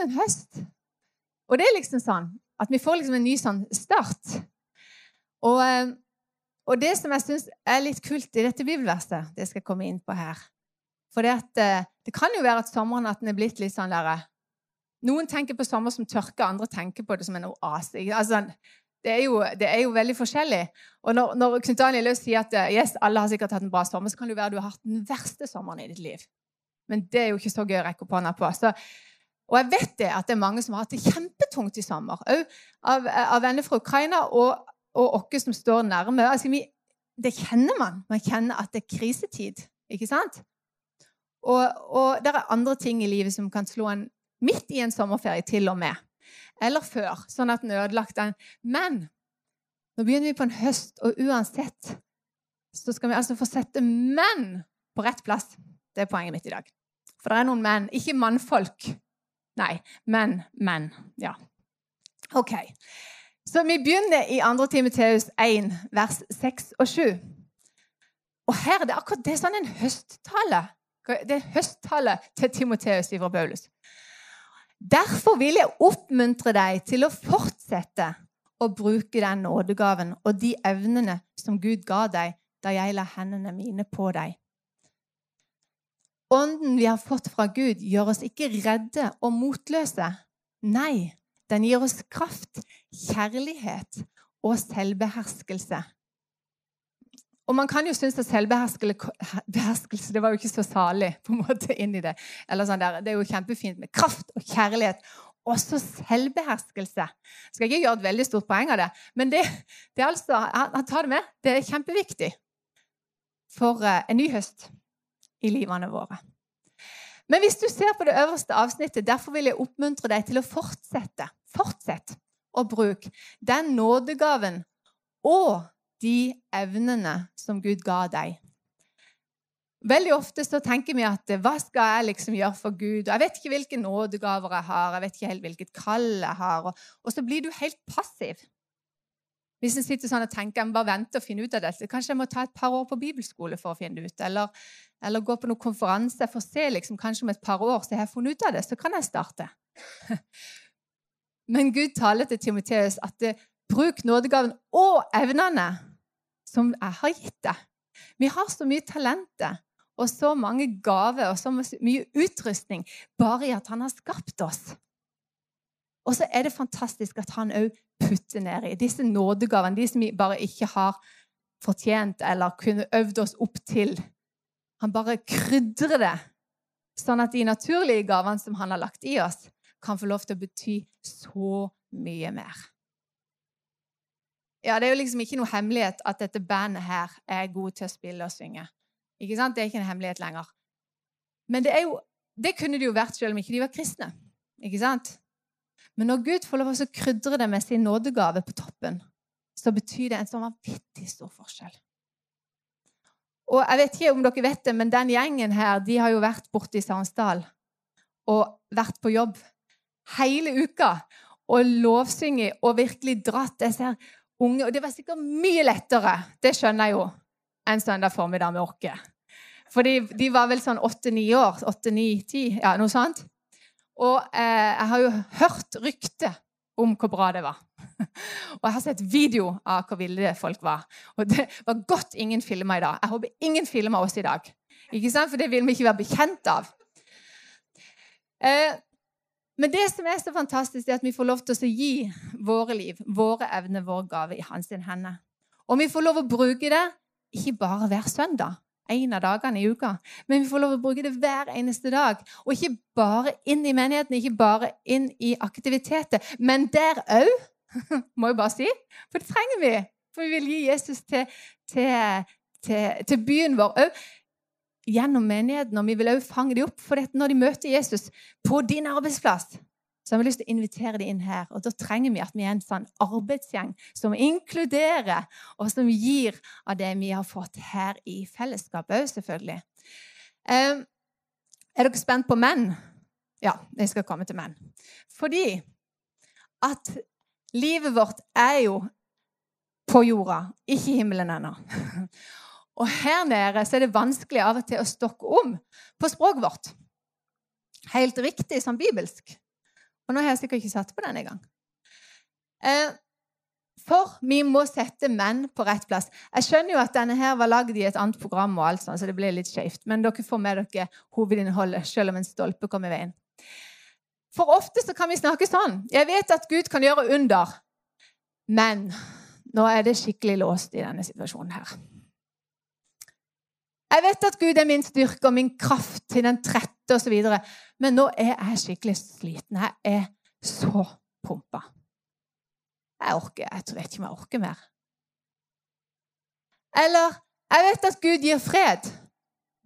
begynner en høst. Og det er liksom sånn at vi får liksom en ny sånn start. Og, eh, og det som jeg syns er litt kult i dette bibelverset, det skal jeg komme inn på her For det, at, eh, det kan jo være at sommeren at den er blitt litt sånn der Noen tenker på sommer som tørke, andre tenker på det som en oase. Altså, det, er jo, det er jo veldig forskjellig. Og når, når Knut Daniel Løs sier at yes, alle har sikkert hatt en bra sommer, så kan det jo være at du har hatt den verste sommeren i ditt liv. Men det er jo ikke så gøy å rekke opp hånda på. Så og jeg vet det at det er mange som har hatt det kjempetungt i sommer. Òg av, av, venner fra Ukraina og, og oss som står nærme. Altså, vi, det kjenner man. Man kjenner at det er krisetid. Ikke sant? Og, og det er andre ting i livet som kan slå en midt i en sommerferie, til og med. Eller før, sånn at den er ødelagt. Men nå begynner vi på en høst, og uansett så skal vi altså få sette menn på rett plass. Det er poenget mitt i dag. For det er noen menn, ikke mannfolk, Nei, men, men. Ja. OK. Så vi begynner i 2. Timoteus 1, vers 6 og 7. Og her er det akkurat det er sånn en høsttale. Det er høsttale til Timoteus fra Paulus. Derfor vil jeg oppmuntre deg til å fortsette å bruke den nådegaven og de evnene som Gud ga deg da jeg la hendene mine på deg. Ånden vi har fått fra Gud, gjør oss ikke redde og motløse. Nei, den gir oss kraft, kjærlighet og selvbeherskelse. Og Man kan jo synes at selvbeherskelse det var jo ikke så salig på en måte inn i det. Sånn det er jo kjempefint med kraft og kjærlighet. Også selvbeherskelse. Jeg skal ikke gjøre et veldig stort poeng av det, men det, det er altså, han det med. Det er kjempeviktig for eh, en ny høst i livene våre. Men hvis du ser på det øverste avsnittet, derfor vil jeg oppmuntre deg til å fortsette. Fortsett å bruke den nådegaven og de evnene som Gud ga deg. Veldig ofte så tenker vi at hva skal jeg liksom gjøre for Gud? Jeg vet ikke hvilke nådegaver jeg har, jeg vet ikke helt hvilket kall jeg har. Og så blir du helt passiv. Hvis en sitter sånn og tenker jeg må bare vente og finne ut av dette, kanskje jeg må ta et par år på bibelskole for å finne det ut, eller, eller gå på noen konferanse for å se liksom, kanskje om et par år så har jeg funnet ut av det, så kan jeg starte. Men Gud taler til Timoteus at det, bruk nådegaven og evnene som jeg har gitt deg. Vi har så mye talenter og så mange gaver og så mye utrustning bare i at han har skapt oss. Og så er det fantastisk at han òg putter ned i disse nådegavene, de som vi bare ikke har fortjent eller kunne øvd oss opp til. Han bare krydrer det, sånn at de naturlige gavene som han har lagt i oss, kan få lov til å bety så mye mer. Ja, Det er jo liksom ikke noe hemmelighet at dette bandet her er gode til å spille og synge. Ikke sant? Det er ikke en hemmelighet lenger. Men det, er jo, det kunne det jo vært selv om ikke de var kristne. Ikke sant? Men når Gud får lov til å krydre det med sin nådegave på toppen, så betyr det en sånn vanvittig stor forskjell. Og jeg vet ikke om dere vet det, men den gjengen her de har jo vært borte i Sarensdal og vært på jobb hele uka og lovsynget og virkelig dratt disse unge Og det var sikkert mye lettere, det skjønner jeg jo, enn søndag formiddag med oss. For de var vel sånn åtte-ni år. åtte-ni-ti, ja, noe sånt. Og eh, jeg har jo hørt rykter om hvor bra det var. Og jeg har sett video av hvor ville folk var. Og det var godt ingen filmer i dag. Jeg håper ingen filmer oss i dag. Ikke sant? For det vil vi ikke være bekjent av. Eh, men det som er så fantastisk, er at vi får lov til å gi våre liv, våre evner, vår gave i hans hender. Og vi får lov å bruke det ikke bare hver søndag, en av dagene i uka. Men vi får lov å bruke det hver eneste dag. Og ikke bare inn i menigheten, ikke bare inn i aktiviteter, men der òg, må jeg bare si. For det trenger vi. For vi vil gi Jesus til, til, til, til byen vår òg. Gjennom menigheten, og vi vil òg fange dem opp. For når de møter Jesus på din arbeidsplass, så har vi lyst til å invitere dem inn her. Og da trenger vi at vi er en sånn arbeidsgjeng som inkluderer, og som gir av det vi har fått her i fellesskapet òg, selvfølgelig. Um, er dere spent på menn? Ja, jeg skal komme til menn. Fordi at livet vårt er jo på jorda, ikke i himmelen ennå. Og her nede så er det vanskelig av og til å stokke om på språket vårt. Helt riktig som bibelsk. Og nå har jeg sikkert ikke satt på den engang. Eh, for vi må sette menn på rett plass. Jeg skjønner jo at denne her var lagd i et annet program, og alt sånt, så det blir litt skjevt. Men dere får med dere hovedinnholdet, selv om en stolpe kommer i veien. For ofte så kan vi snakke sånn. Jeg vet at Gud kan gjøre under, men nå er det skikkelig låst i denne situasjonen her. Jeg vet at Gud er min styrke og min kraft til den trette osv., men nå er jeg skikkelig sliten. Jeg er så pumpa. Jeg orker Jeg vet ikke om jeg orker mer. Eller jeg vet at Gud gir fred,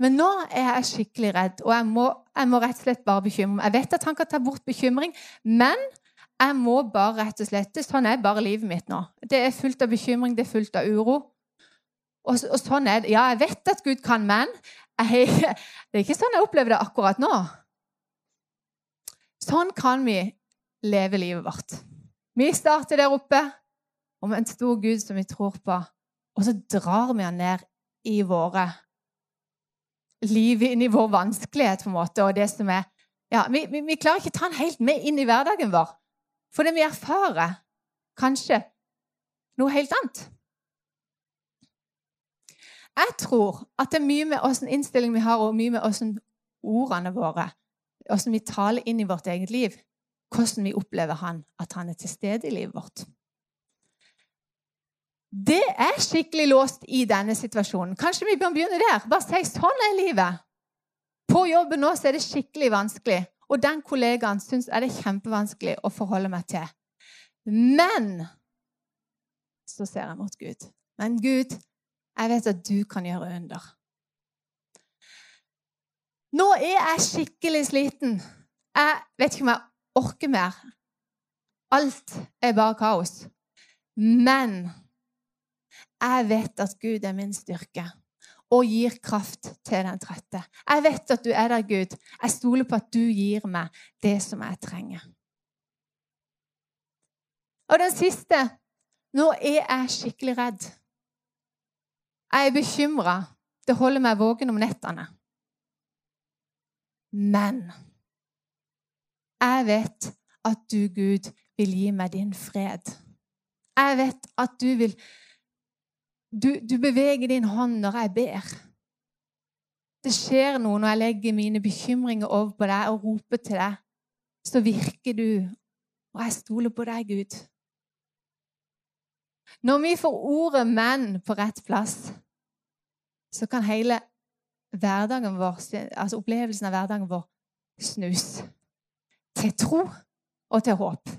men nå er jeg skikkelig redd, og jeg må, jeg må rett og slett bare bekymre meg. Jeg vet at han kan ta bort bekymring, men jeg må bare rett og slett Sånn er bare livet mitt nå. Det er fullt av bekymring, det er fullt av uro. Og, og sånn er det. Ja, jeg vet at Gud kan, men jeg, det er ikke sånn jeg opplever det akkurat nå. Sånn kan vi leve livet vårt. Vi starter der oppe om en stor Gud som vi tror på, og så drar vi han ned i våre liv, inn i vår vanskelighet, på en måte, og det som er ja, vi, vi, vi klarer ikke å ta han helt med inn i hverdagen vår. Fordi vi erfarer kanskje noe helt annet. Jeg tror at det er mye med åssen innstilling vi har, og mye med åssen ordene våre Åssen vi taler inn i vårt eget liv. Hvordan vi opplever han, at han er til stede i livet vårt. Det er skikkelig låst i denne situasjonen. Kanskje vi bør begynne der. Bare si sånn er livet. På jobben nå er det skikkelig vanskelig. Og den kollegaen syns jeg det er kjempevanskelig å forholde meg til. Men så ser jeg mot Gud. Men Gud, jeg vet at du kan gjøre under. Nå er jeg skikkelig sliten. Jeg vet ikke om jeg orker mer. Alt er bare kaos. Men jeg vet at Gud er min styrke og gir kraft til den trette. Jeg vet at du er der, Gud. Jeg stoler på at du gir meg det som jeg trenger. Og den siste Nå er jeg skikkelig redd. Jeg er bekymra. Det holder meg våken om nettene. Men jeg vet at du, Gud, vil gi meg din fred. Jeg vet at du vil du, du, beveger din hånd når jeg ber. Det skjer noe når jeg legger mine bekymringer over på deg og roper til deg. Så virker du, og jeg stoler på deg, Gud. Når vi får ordet 'menn' på rett plass, så kan hele hverdagen vår, altså opplevelsen av hverdagen vår snus til tro og til håp.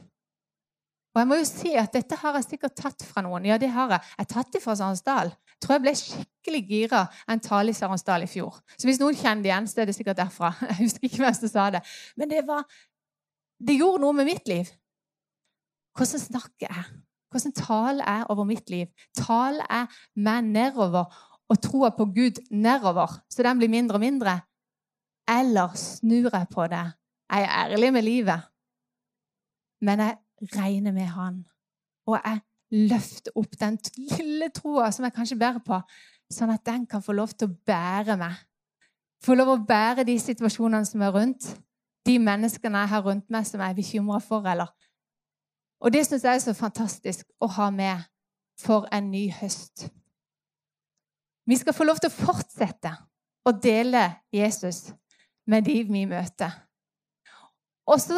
Og jeg må jo si at Dette har jeg sikkert tatt fra noen. Ja, det har jeg. Jeg har tatt det fra Sarensdal. Jeg tror jeg ble skikkelig gira av en tale i Sarensdal i fjor. Så hvis noen kjenner det igjen, så er det sikkert derfra. Jeg husker ikke hvem som sa det. Men det, var, det gjorde noe med mitt liv. Hvordan snakker jeg? Hvordan taler jeg over mitt liv? Taler jeg meg nedover og troa på Gud nedover, så den blir mindre og mindre? Eller snur jeg på det? Jeg er ærlig med livet, men jeg regner med Han. Og jeg løfter opp den lille troa som jeg kanskje bærer på, sånn at den kan få lov til å bære meg. Få lov å bære de situasjonene som er rundt, de menneskene jeg har rundt meg som jeg er bekymra for. eller Og det syns jeg er så fantastisk å ha med for en ny høst. Vi skal få lov til å fortsette å dele Jesus med de vi møter. Og så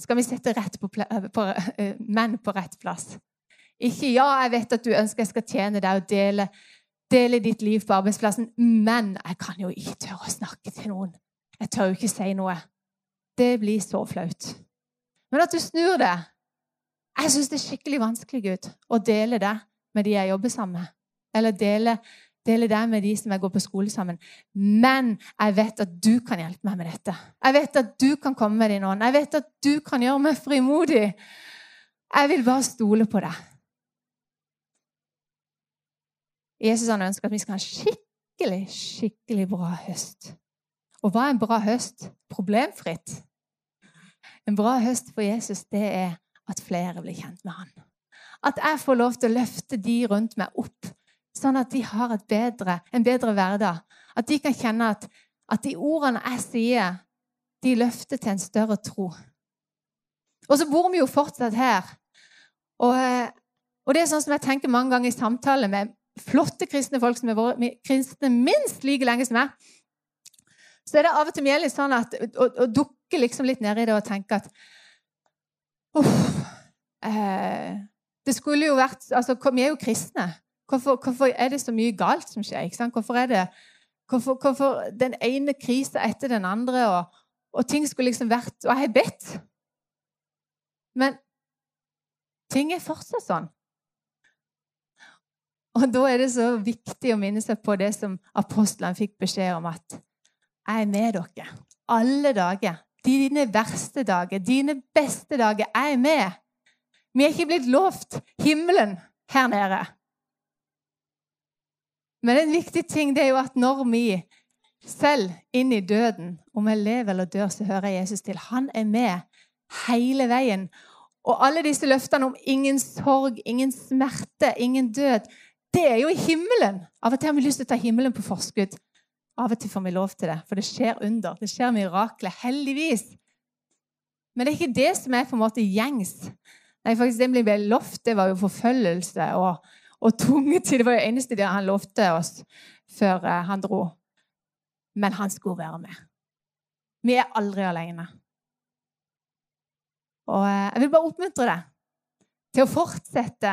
skal vi sette på, på, uh, menn på rett plass. Ikke 'ja, jeg vet at du ønsker jeg skal tjene deg og dele, dele ditt liv på arbeidsplassen', men jeg kan jo ikke tørre å snakke til noen. Jeg tør jo ikke si noe. Det blir så flaut. Men at du snur det Jeg syns det er skikkelig vanskelig, Gud, å dele det med de jeg jobber sammen med. Eller dele dele det med de som jeg går på skole sammen. Men jeg vet at du kan hjelpe meg med dette. Jeg vet at du kan komme med din ånd. Jeg vet at du kan gjøre meg frimodig. Jeg vil bare stole på deg. Jesus han ønsker at vi skal ha en skikkelig, skikkelig bra høst. Og hva er en bra høst? Problemfritt. En bra høst for Jesus, det er at flere blir kjent med han. At jeg får lov til å løfte de rundt meg opp sånn at de har bedre, en bedre hverdag. At de kan kjenne at, at de ordene jeg sier, de løfter til en større tro. Og så bor vi jo fortsatt her. Og, og det er sånn som jeg tenker mange ganger i samtale med flotte kristne folk som har vært kristne minst like lenge som meg, så er det av og til mer litt sånn at å, å dukke liksom litt ned i det og tenke at Uff. Eh, det skulle jo vært Altså, vi er jo kristne. Hvorfor, hvorfor, er det så mye galt som skjer? Hvorfor er det hvorfor, hvorfor den ene krisa etter den andre, og, og, ting skulle liksom vært Og jeg har bedt. Men ting er fortsatt sånn. Og da er det så viktig å minne seg på det som apostlene fikk beskjed om, at jeg er med dere alle dager. Dine verste dager, dine beste dager. Jeg er med. Vi er ikke blitt lovt himmelen her nede. Men en viktig ting det er jo at når vi selv inn i døden, om vi lever eller dør, så hører Jesus til. Han er med hele veien. Og alle disse løftene om ingen sorg, ingen smerte, ingen død, det er jo i himmelen. Av og til har vi lyst til å ta himmelen på forskudd. Av og til får vi lov til det, for det skjer under. Det skjer mirakler. Heldigvis. Men det er ikke det som er på en måte gjengs. Nei, faktisk Det vi ble lovt, det var jo forfølgelse og, og tungetid. Det var det eneste det han lovte oss før eh, han dro. Men han skulle være med. Vi er aldri alene. Og eh, jeg vil bare oppmuntre deg til å fortsette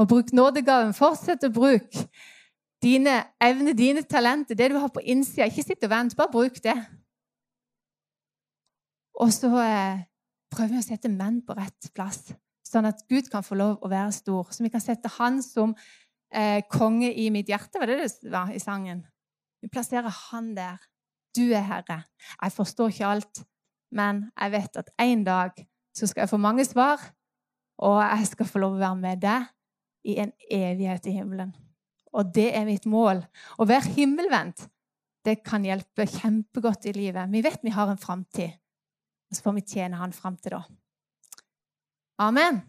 å bruke nådegaven. Fortsett å bruke dine evner, dine talenter, det du har på innsida. Ikke sitt og vent, bare bruk det. Og så eh, prøver vi å sette menn på rett plass, sånn at Gud kan få lov å være stor. Så vi kan sette han som eh, konge i mitt hjerte, var det det var i sangen. Vi plasserer han der. Du er herre. Jeg forstår ikke alt, men jeg vet at en dag så skal jeg få mange svar, og jeg skal få lov å være med deg i en evighet i himmelen. Og det er mitt mål. Å være himmelvendt det kan hjelpe kjempegodt i livet. Vi vet vi har en framtid, og så får vi tjene Han fram til da. Amen.